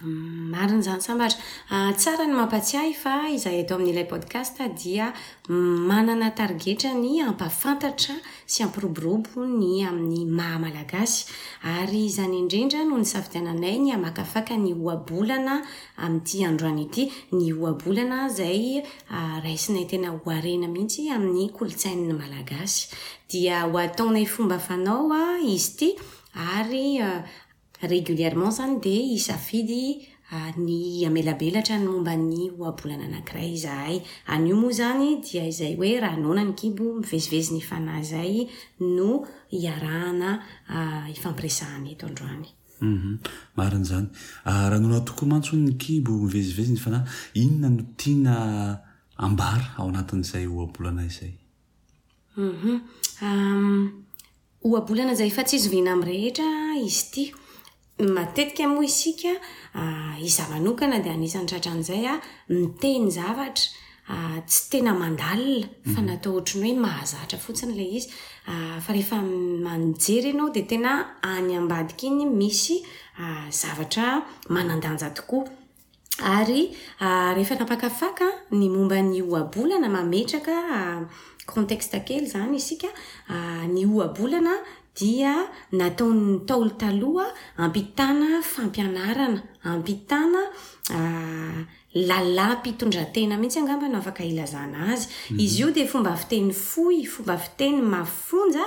Marina izany sambatra. Tsara ny mampatsiahy fa izahay eto amin'ilay podcast dia manana tarigetra ny hampahafantatra sy hampiroborobo ny amin'ny maha Malagasy. Ary izany indrindra no nisafidiananay ny hamakafaka ny ohabolana amin'ity androany ity. Ny ohabolana izay raisinay tena ho harena mihitsy amin'ny kolontsain'ny Malagasy. Dia ho ataonay fomba fanao izy ity ary Régulièrement zany dia hisafidy ny hamelabelatra ny momba ny ohabolana anankiray izahay. Anio moa izany dia izay hoe raha noana ny kibo mivezivezy ny fanahy izay no iarahana ifampiresahana eto androany. Marina izany. Raha noana tokoa mantsy hono ny kibo mivezivezy ny fanahy, inona no tiana ambara ao anatin'izay ohabolana izay? Humm humm ohabolana izay efa tsy zoviana amin'ny rehetra izy ity. Matetika moa isika izaho manokana dia anisan'ny tratran'izay an, miteny zavatra tsy tena mandalina fa natao ohatran'ny hoe mahazatra fotsiny ilay izy fa rehefa mijery ianao dia tena any ambadika iny misy zavatra manan-danja tokoa. Ary rehefa nampakafaka ny momba ny ohabolana, mametraka contexte kely izany isika, ny ohabolana dia nataon'ny Ntaolo taloha hampitana fampianarana, hampitana lalam-pitondran-tena mihitsy angamba no afaka ilazana azy. Izy io dia fomba fiteny fohy, fomba fiteny mafonja.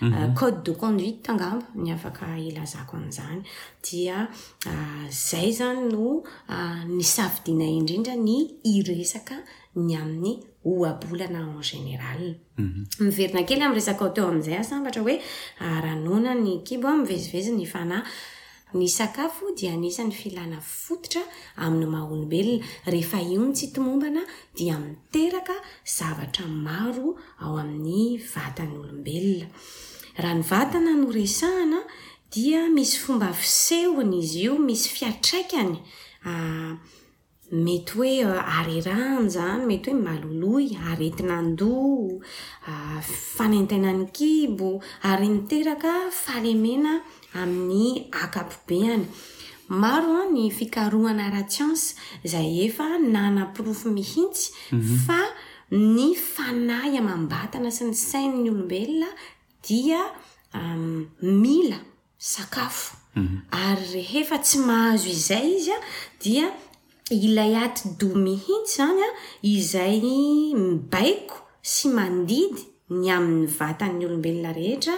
mhm. code de conduite angamba ny afaka ilazako an'izany dia zay zany no ny safidina indrindra ny iresaka ny amin'ny ohabolana en général mhm. miverina kely am resaka o teo amin'izay asambatra hoe aranona ny kibo a mivezivezy ny fanahy Ny sakafo dia anisan'ny filana fototra amin'ny maha olombelona, rehefa io no tsy tomombana dia miteraka zavatra maro ao amin'ny vatan'olombelona. Raha ny vatana no resahana dia misy fomba fisehony izy io, misy fiatraikany. Mety hoe harerahany izany, mety hoe maloloy, aretin'andoha, fanaintainan'ny kibo, ary miteraka fahalemena amin'ny ankapobeany. Maro ny fikarohana ara-tsiansa izay efa nanaporofo mihitsy fa ny fanahy amam-batana sy ny sain'ny olombelona dia mila sakafo ary rehefa tsy mahazo izay izy a dia ilay atidoha mihitsy izany a izay mibaiko sy mandidy ny amin'ny vatan'ny olombelona rehetra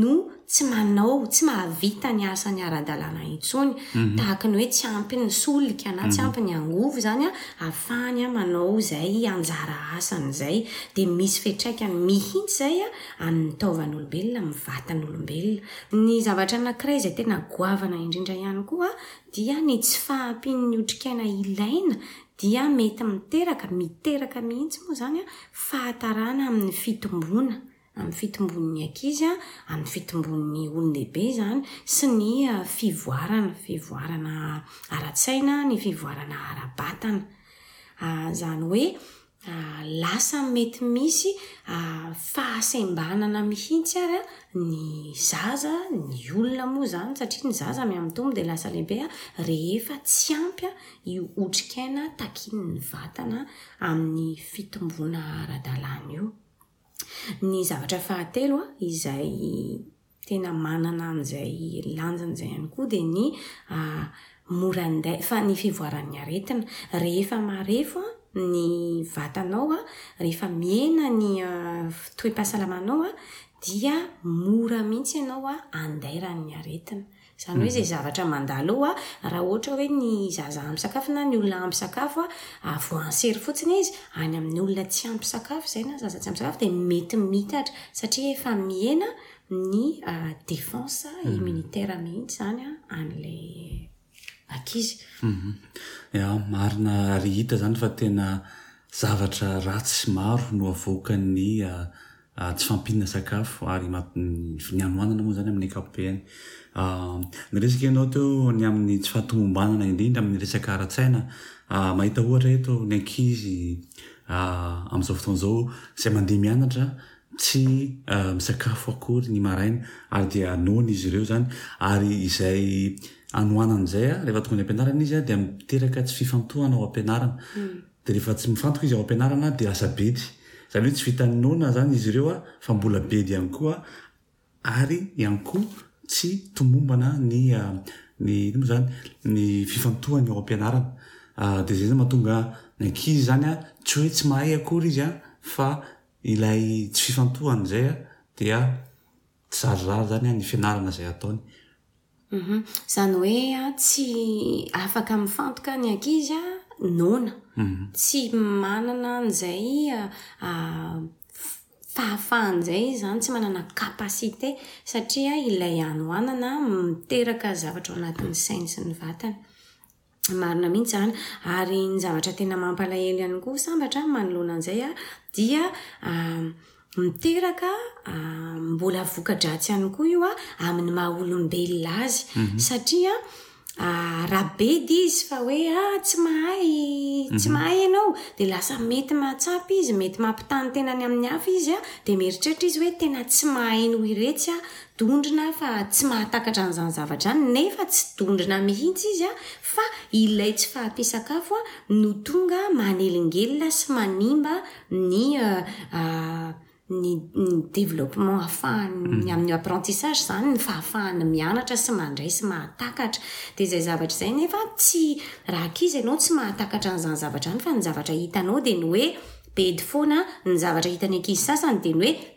no tsy manao, tsy mahavita ny asany ara-dalàna intsony. Tahaka ny hoe tsy ampy ny solika na tsy ampy ny angovo izany a ahafahany manao izay anjara asany izay. Dia misy fiantraikany mihitsy izay a amin'ny taovan'olombelona, amin'ny vatan'olombelona. Ny zavatra anankiray izay tena goavana indrindra ihany koa dia ny tsy fahampian'ny otrikaina ilaina dia mety miteraka, miteraka mihitsy moa izany, fahatarana amin'ny fitomboana, amin'ny fitombon'ny ankizy, amin'ny fitombon'ny olon-dehibe izany sy ny fivoarana, fivoarana ara-tsaina, ny fivoarana ara-batana. Izany hoe Lasa mety misy fahasembanana mihitsy ary ny zaza, ny olona moa izany, satria ny zaza mihamitombo dia lasa lehibe rehefa tsy ampy io otrikaina takian'ny vatana amin'ny fitomboana ara-dalàna io. Ny zavatra fahatelo izay tena manana an'izay lanjany izay ihany koa dia ny mora andeha fa ny fivoaran'ny aretina. Rehefa marefo ny vatanao, rehefa mihena ny toe-pahasalamanao dia mora mihitsy ianao andairan'ny aretina. Izany hoe izay zavatra mandalo eo, raha ohatra hoe ny zaza ampy sakafo na ny olona ampy sakafo, avoahan'i sery fotsiny izy any amin'ny olona tsy ampy sakafo izay na zaza tsy ampy sakafo dia mety miitatra satria efa mihena ny défense immunitaire mihitsy izany an'ilay ankizy. Ya, marina ary hita izany fa tena zavatra ratsy maro no avoakan'ny. Tsy fahampiana sakafo ary ny hanoanana moa izany amin'ny ankapobeny. Niresaka ianao teo ny amin'ny tsy fahatomombanana indrindra amin'ny resaka ara-tsaina. Mahita ohatra eto ny ankizy amin'izao fotoana izao izay mandeha mianatra tsy misakafo akory ny maraina ary dia noana izy ireo izany ary izay anohanana izay rehefa tonga any am-pianarana izy dia miteraka tsy fifantohana ao am-pianarana. Dia rehefa tsy mifantoka izy ao am-pianarana dia lasa bedy. Izany hoe tsy vitan'ny noana izany izy ireo fa mbola bedy ihany koa ary ihany koa tsy tomombana ny ny inona moa izany? ny fifantohany ao am-pianarana. Dia izay izany mahatonga ny ankizy izany tsy hoe tsy mahay akory izy fa ilay tsy fifantohany izay dia Tsy zarizary izany ny fianarana izay ataony. Mhm. Izany hoe tsy afaka mifantoka ny ankizy noana. Mhm. Tsy manana an'izay fahafahana izay izy izany, tsy manana capacité satria ilay hanoanana miteraka zavatra ao anatin'ny sainy sy ny vatany. Marina mihitsy izany. Ary ny zavatra tena mampalahelo ihany koa sambatra manoloana an'izay dia miteraka mbola voka-dratsy ihany koa io amin'ny maha olombelona azy. Mhm. Satria rabedy izy fa hoe ah, tsy mahay mhm. tsy mahay ianao dia lasa mety mahatsapa izy mety mampitany tenany amin'ny hafa izy a dia mieritreritra izy hoe tena tsy mahay noho iretsy a dondrona fa tsy mahatakatra an'izany zavatra izany nefa tsy dondrona mihitsy izy fa ilay tsy fahampian-sakafo no tonga manelingelina sy manimba ny ny développement hahafahany amin'ny apprentissage izany ny fahafahany mianatra sy mandray sy mahatakatra dia izay zavatra izay nefa tsy raha k'izy ianao tsy mahatakatra an'izany zavatra izany fa ny zavatra hitanao dia ny hoe bedy foana ny zavatra hitan'ny ankizy sasany dia ny hoe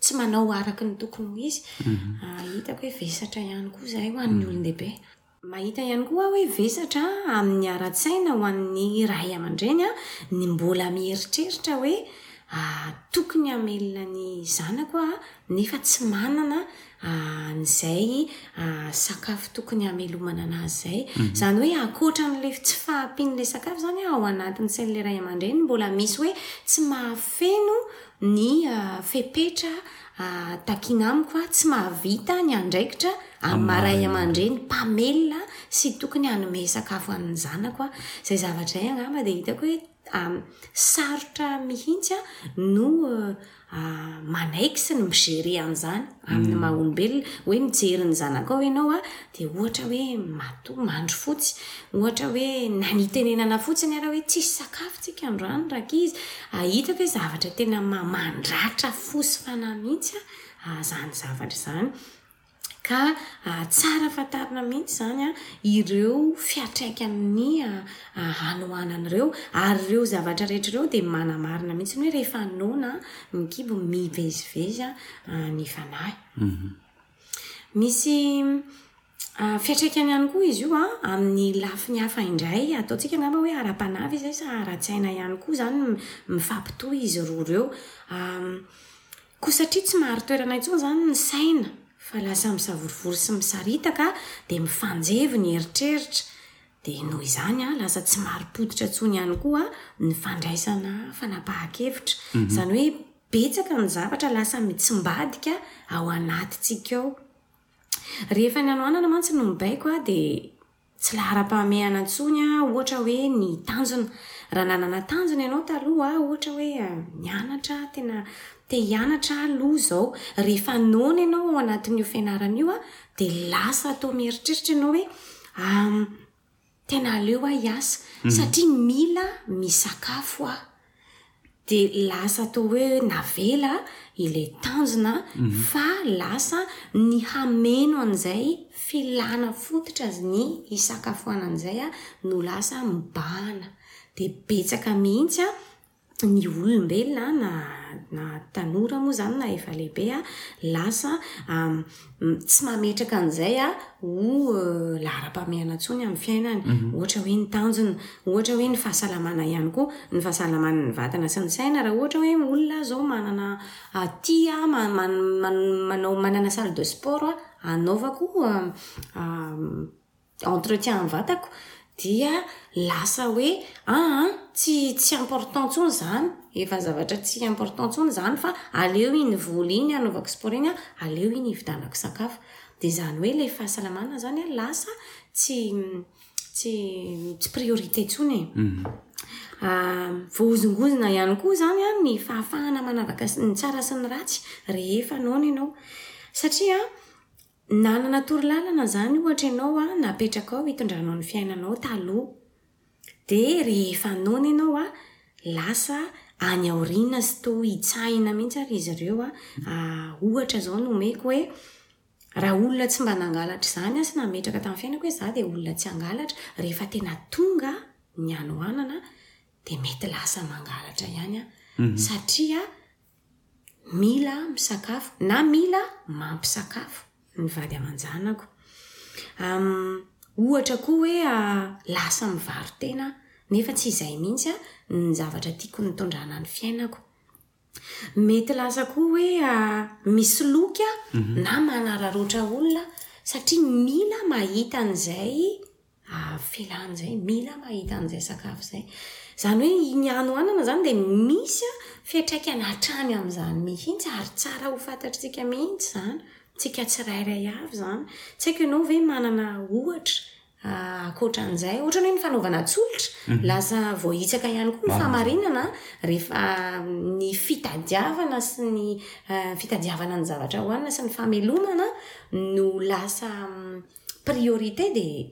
tsy manao araka ny tokony ho izy, ah, hitako hoe vesatra ihany koa izahay ho an'ny olon-dehibe. Mahita ihany koa hoe vesatra amin'ny ara-tsaina ho an'ny ray aman-dreny ah, ny mbola mieritreritra hoe ah, tokony hamelona ny zanako aho nefa tsy manana ah, an'izay ah, sakafo tokony hamelomana anazy izay. Mhm. Izany hoe ankoatra an'ilay tsy fahampian'ilay sakafo izany ah, ao anatin'ny sain'ilay ray aman-dreny mbola misy hoe tsy mahafeno ny fepetra takiana amiko fa tsy mahavita ny andraikitra amin'ny maha ray aman-dreny mpamelona sy tokony hanome sakafo an'ny zanako aho. Izay zavatra izay angamba dia hitako hoe sarotra mihitsy aho no manaiky sy ny mi-gérer an'izany amin'ny maha olombelona. Hoe mijery ny zanakao ianao Dia ohatra hoe matoa mandry fotsy, ohatra hoe na nitenenana fotsiny ara hoe tsisy sakafo tsika androany rankizy, ahita ve zavatra tena mandratra fo sy fanahy mihitsy an zany zavatra zany. Ka tsara fantarina mihitsy zany an ireo fiatraikan'ny hanoanana ireo ary ireo zavatra rehetra ireo dia manamarina mihitsy ny hoe rehefa noana ny kibo mivezivezy ny fanahy. Misy fiatraikany ihany koa izy io amin'ny lafiny hafa indray. Ataontsika angamba hoe ara-panahy ve izay sa ara-tsaina ihany koa izany no mifampitohy izy roa ireo. Koa satria tsy marin-toerana intsony izany ny saina fa lasa misavorovoro sy misaritaka, dia mifanjevo ny eritreritra. Dia noho izany, lasa tsy marim-pototra intsony ihany koa ny fandraisana fanapahan-kevitra. Izany hoe. Betsaka ny zavatra lasa mitsimbadika ao anatintsika ao. Rehefa ny hanoanana mantsy no mibaiko dia tsy laharam-pahamehana intsony ohatra hoe ny tanjona. Raha nanana tanjona ianao taloha ohatra hoe nianatra, tena te hianatra aho aloha izao. Rehefa noana ianao ao anatin'io fianarana io dia lasa toa mieritreritra ianao hoe Tena aleo aho hiasa satria mila misakafo aho. Dia lasa toa hoe navela ilay tanjona fa lasa ny hameno an'izay filana fototra ny hisakafoanana izay aho no lasa mibahana. Dia betsaka mihitsy ny olombelona na na tanora moa izany na efa lehibe a, lasa tsy mametraka an'izay a ho laharam-pahamehana intsony amin'ny fiainany. Ohatra hoe ny tanjona, ohatra hoe ny fahasalamana ihany koa, ny fahasalaman'ny vatana sy ny saina. Raha ohatra hoe olona izao manana tia manao manao manana salle de sport hanaovako entretien amin'ny vatako dia lasa hoe aa tsy tsy important tsony zany efa zavatra tsy important tsony zany fa aleo iny voly iny anaovako sport iny an aleo iny ividanako sakafo dia zany hoe ilay fahasalamana zany an lasa tsy tsy tsy priorité tsony e voahozongozona ihany koa zany an ny fahafahana manavaka ny tsara sy ny ratsy rehefa noana ianao satria Nanana torolalana izany ohatra ianao an, napetrakao hitondranao ny fiainanao taloha. Dia rehefa noana ianao an, lasa any aoriana sy toa hitsahina mihitsy ary izy ireo an, ohatra izao no omeko hoe, raha olona tsy mba nangalatra izany aho sy nametraka tamin'ny fiainako hoe izaho dia olona tsy hangalatra, rehefa tena tonga ny hanoanana dia mety lasa mangalatra ihany aho satria mila misakafo na mila mampisakafo ny vady aman-janako. Ohatra koa hoe lasa mivaro-tena aho nefa tsy izay mihitsy ny zavatra tiako nitondrana ny fiainako. Mety lasa koa hoe misoloky aho na manararaotra olona satria mila mahita an'izay. Avela an'izay, mila mahita an'izay sakafo izay. Izany hoe iny hanohanana izany dia misy fiantraikany hatrany amin'izany mihitsy ary tsara ho fantatr'tsika mihitsy izany, tsika tsirairay avy izany. Tsy haiko ianao ve manana ohatra ankoatra an'izay? Ohatra ny hoe ny fanaovana tsolotra, lasa voahitsaka ihany koa ny fahamarinana rehefa ny fitadiavana sy ny fitadiavana ny zavatra hohanina sy ny famelomana no lasa priorité dia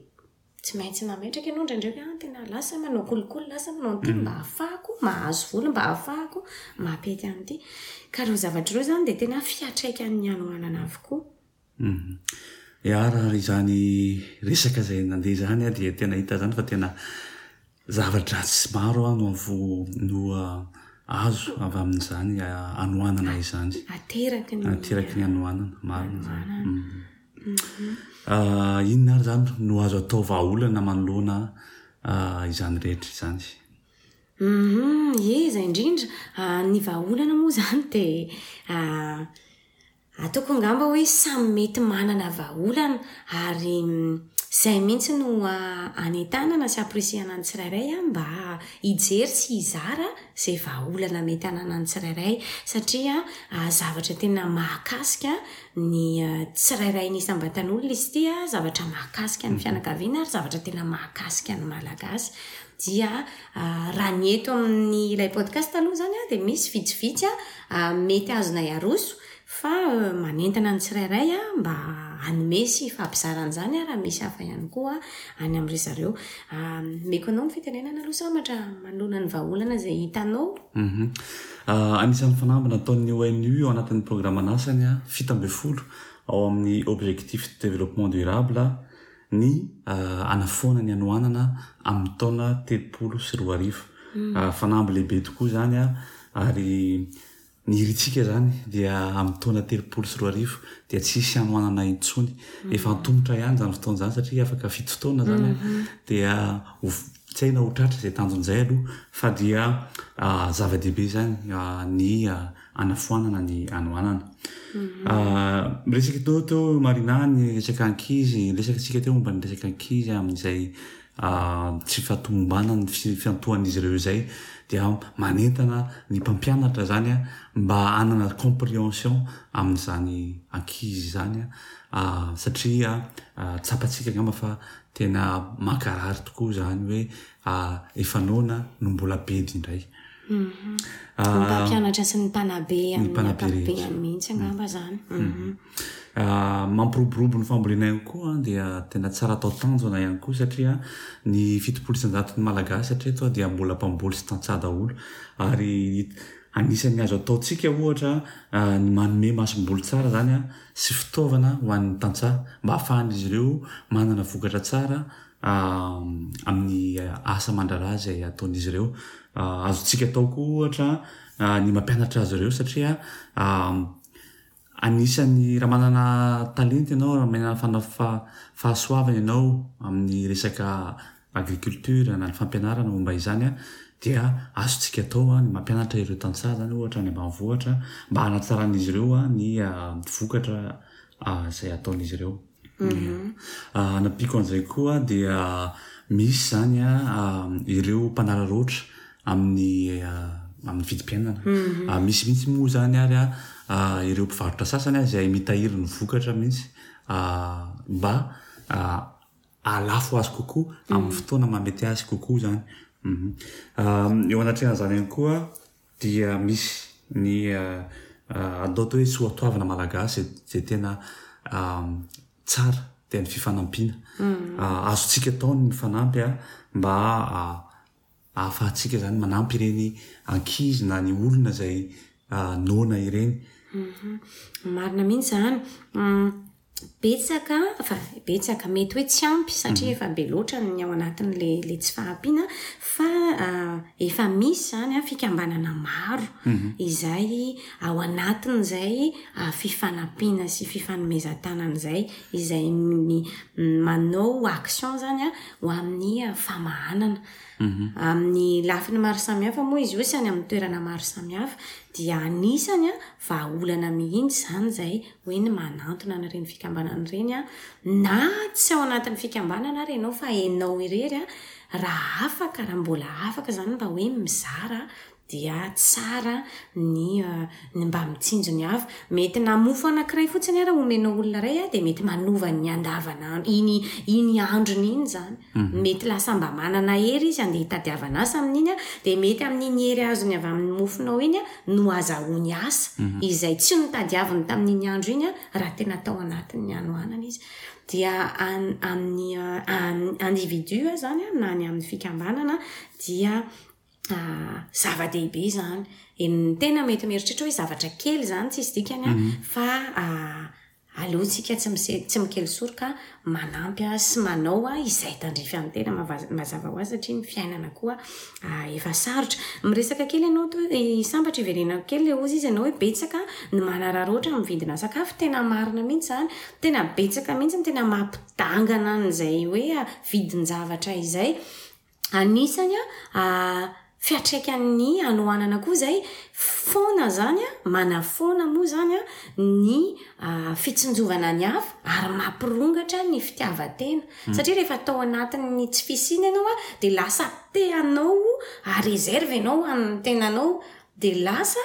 tsy maintsy mametraka ianao indraindray hoe ah tena lasa manao kolikoly lasa manao an'ity mba hahafahako mahazo vola mba hahafahako mampety an'ity ka ireo zavatra ireo izany dia tena fiatraikan'ny hanoanana avokoa mhm. iara ary izany resaka izay nandeha izany a dia tena hita izany fa tena zava-dratsy maro a no avo no azo avy amin'izany anoanana izany ateraky ny ateraky ny anoanana marina izany mhm. Inona ary izany no azo atao vahaolana manoloana izany rehetra izany? Iza indrindra? Ny vahaolana moa izany dia ataoko angamba hoe samy mety manana vahaolana ary izay mihitsy no anentanana sy ampirisihana ny tsirairay mba hijery sy hizara izay vahaolana mety hananan'ny tsirairay satria zavatra tena mahakasika ny tsirairay ny isam-batan'olona izy ity a, zavatra mahakasika ny fianakaviana ary zavatra tena mahakasika ny Malagasy. Dia raha ny eto amin'ny ilay podcast aloha izany a, dia misy vitsivitsy a mety azonay aroso fa manentana ny tsirairay a mba hanome sy hifampizarana izany a raha misy hafa ihany koa any amin-dry zareo. Omeko anao ny fitenenana aloha sambatra manonona ny vahaolana izay hitanao. Anisan'ny fanamby nataon'ny ONU ao anatin'ny programan'asany fito ambin'ny folo ao amin'ny Objectifs de Développement Durable ny hanafoana ny hanoanana amin'ny taona telopolo sy roa arivo. Fanamby lehibe tokoa izany ary ny hirintsika izany dia amin'ny taona telopolo sy roa arivo dia tsy hisy hanoanana intsony. Efa antomotra ihany izany fotoana izany satria afaka fito taona izany dia ho Tsy hay na ho tratra izay tanjony izay aloha fa dia zava-dehibe izany ny hanafoanana ny hanoanana. Miresaka eto teo Marina ny resaka ankizy, resaka tsika teo momba ny resaka ankizy amin'izay tsy fahatomombanany ny fiantohan'izy ireo izay dia manentana ny mpampianatra izany mba hanana comprehension amin'izany ankizy izany satria tsapantsika angamba fa Tena mankarary tokoa izany hoe efa noana no mbola bendy indray. Ny mpampianatra sy ny mpanabe amin'ny ankapobeny mihitsy angamba izany. Mampiroborobo ny fambolena ihany koa dia tena tsara atao tanjona ihany koa satria ny fitopolo isan-jaton'ny Malagasy hatreto dia mbola mpamboly sy tantsaha daholo ary Anisan'ny azo ataontsika, ohatra, ny manome masomboly tsara izany sy fitaovana ho an'ny tantsaha mba hahafahan'izy ireo manana vokatra tsara amin'ny asa aman-draharaha izay ataon'izy ireo. Azontsika atao koa, ohatra, ny mampianatra azy ireo satria Anisan'ny raha manana talenta ianao, raha manana fana- fa- fahasoavana ianao amin'ny resaka agriculture na ny fampianarana momba izany an, dia azontsika atao an, ny mampianatra ireo tantsaha izany ohatra any ambanivohitra mba hanatsaran'izy ireo an ny vokatra izay ataon'izy ireo. Hanampiako an'izay koa dia misy izany ireo mpanararaotra amin'ny amin'ny vidim-piainana. Misy mihitsy moa izany ary ireo mpivarotra sasany izay mitahiry ny vokatra mihitsy mba hahalafo azy kokoa amin'ny fotoana mahamety azy kokoa izany. Eo anatrehan'izany ihany koa... Dia misy ny atao hoe soatoavina malagasy izay tena tsara dia ny fifanampiana. Azontsika atao ny mifanampy mba ahafahantsika izany manampy ireny ankizy na ny olona izay noana ireny. Marina mihitsy izany. betsaka, enfin betsaka, mety hoe tsy ampy satria mhm. efa be loatra ny ao anatin'le le tsy fahampiana fa ah, efa misy zany a fikambanana maro mhm. izay ao anatin'izay ah, fifanampiana sy fifanomezan-tanana izay izay ny manao action zany a ho amin'ny ah, famahanana mhm. amin'ny lafiny maro samihafa moa izy io sy any amin'ny toerana maro samihafa dia anisany a Vahaolana mihitsy izany izay hoe ny manantona an'ireny fikambanana ireny an, na tsy ao anatin'ny fikambanana ary ianao fa ianao irery an, raha afaka, raha mbola afaka izany mba hoe mizara dia tsara ny ny mba mitsinjo ny hafa. Mety na mofo anankiray fotsiny ary omenao olona iray an dia mety manova ny andavanandro, iny iny androny iny izany. Mety lasa mba manana hery izy handeha hitadiavana asa amin'iny an, dia mety amin'iny hery azony avy amin'ny mofonao iny an no azahoany asa izay tsy notadiaviny tamin'iny andro iny an, raha tena tao anatin'ny hanoanana izy. Dia amin'ny individu izany an na ny amin'ny fikambanana dia zava-dehibe izany. Ny tena mety mieritreritra hoe zavatra kely izany tsisy dikany an, mhm. fa aleontsika tsy misy tsy mikely soroka manampy ahy sy manao a izay tandrify an'ny tena mazava ho azy satria ny fiainana koa efa sarotra miresaka kely ianao to sambatra iverenako kely le ozy izy ianao hoe betsaka ny manarary ohatra amin'ny vidina sakafo tena marina mihitsy zany tena betsaka mihitsy ny tena mampidangana an'izay hoe vidin-javatra izay Anisany a fiatraikan'ny hanoanana koa zay foana zany a manafoana moa zany a ny fitsinjovana ny hafa ary mampirongatra ny fitiavan-tena hmm. satria rehefa atao anatin'ny tsy fisiana ianao a de lasa te hanao a reserve ianao amin'ny tenanao de lasa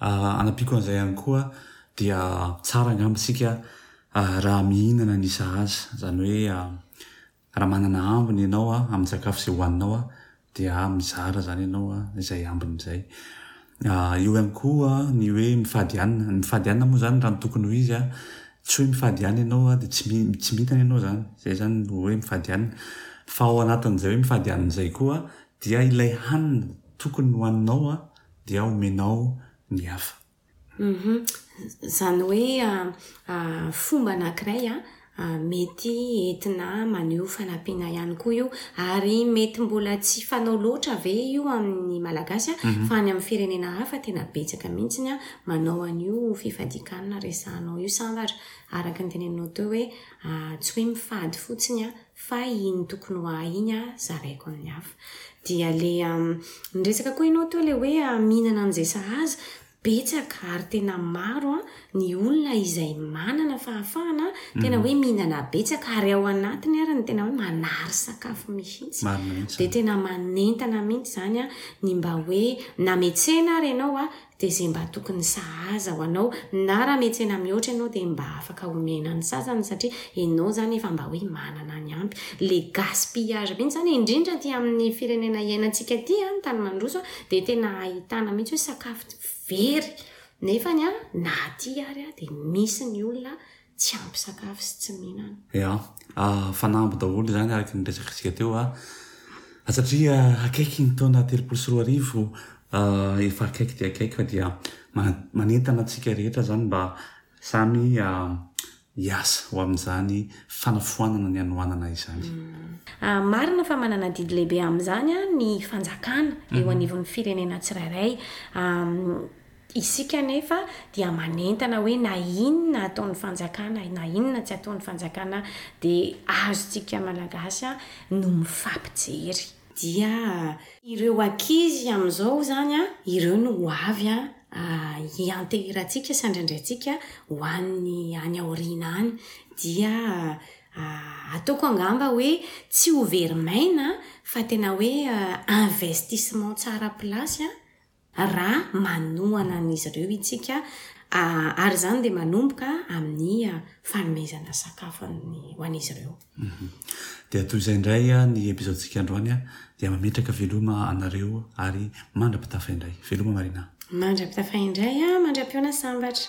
Anampiako an'izay ihany koa dia tsara angamba isika raha mihinana ny sahaza, izany hoe raha manana ambiny ianao amin'ny sakafo izay hohaninao dia mizara izany ianao izay ambiny izay. Eo ihany koa ny hoe mifady hanina, ny mifady hanina moa izany raha ny tokony ho izy tsy hoe mifady ihany ianao dia tsy mi- tsy mihinana ianao izany, izay izany no hoe mifady hanina fa ao anatin'izay hoe mifady hanina izay koa dia ilay hanina tokony ho anao dia omenao ny hafa. Humm. Izany hoe fomba anankiray mety entina maneho fanampiana ihany koa io. Ary mety mbola tsy fanao loatra ve io amin'ny Malagasy fa any amin'ny firenena hafa tena betsaka mihitsy ny manao an'io fifadian-kanina resahanao io sambatra araka ny teneninao teo hoe tsy hoe mifady fotsiny fa iny tokony ho ahy iny a zaraiko amin'ny hafa dia le niresaka koa ianao teo le hoe mihinana an'izay sahaza betsaka ary tena maro a ny olona izay manana fahafahana tena hoe mihinana betsaka ary ao anatiny ary ny tena hoe manary sakafo mihitsy dia tena manentana mihitsy zany a ny mba hoe nametsena ary ianao a dia izay mba tokony sahaza ho anao na raha mihetsena mihoatra ianao dia mba afaka omena ny sasany satria ianao izany efa mba hoe manana ny ampy le gaspillage mihitsy izany indrindra aty amin'ny firenena iainantsika aty an tany mandroso dia tena ahitana mihitsy hoe sakafo very nefa ny an na aty ary dia misy ny olona tsy ampy sakafo sy tsy mihinana. Ya, fanamby daholo izany araka ny resakantsika teo a, satria akaiky ny taona telopolo sy roa arivo, efa akaiky dia akaiky fa dia manentana antsika rehetra izany mba samy hiasa ho amin'izany fanafoanana ny hanoanana izany. Marina fa manana adidy lehibe amin'izany ny fanjakana eo anivon'ny firenena tsirairay. Isika anefa dia manentana hoe na inona ataon'ny fanjakana na inona tsy ataon'ny fanjakana dia azontsika Malagasy no mifampijery. Dia ireo ankizy amin'izao izany ireo no ho avy hianteherantsika sy handraindraintsika ho any any aoriana any. Dia ataoko angamba hoe tsy ho very maina fa tena hoe investissement tsara place. raha manohana an'izy ireo isika, ary izany dia manomboka amin'ny fanomezana sakafo ho an'izy ireo. Dia toy izay indray ny epizaodintsika androany, dia mametraka veloma anareo ary mandra-pitafa indray. Veloma Marina. Mandra-pitafa indray, mandra-pihaona sambatra.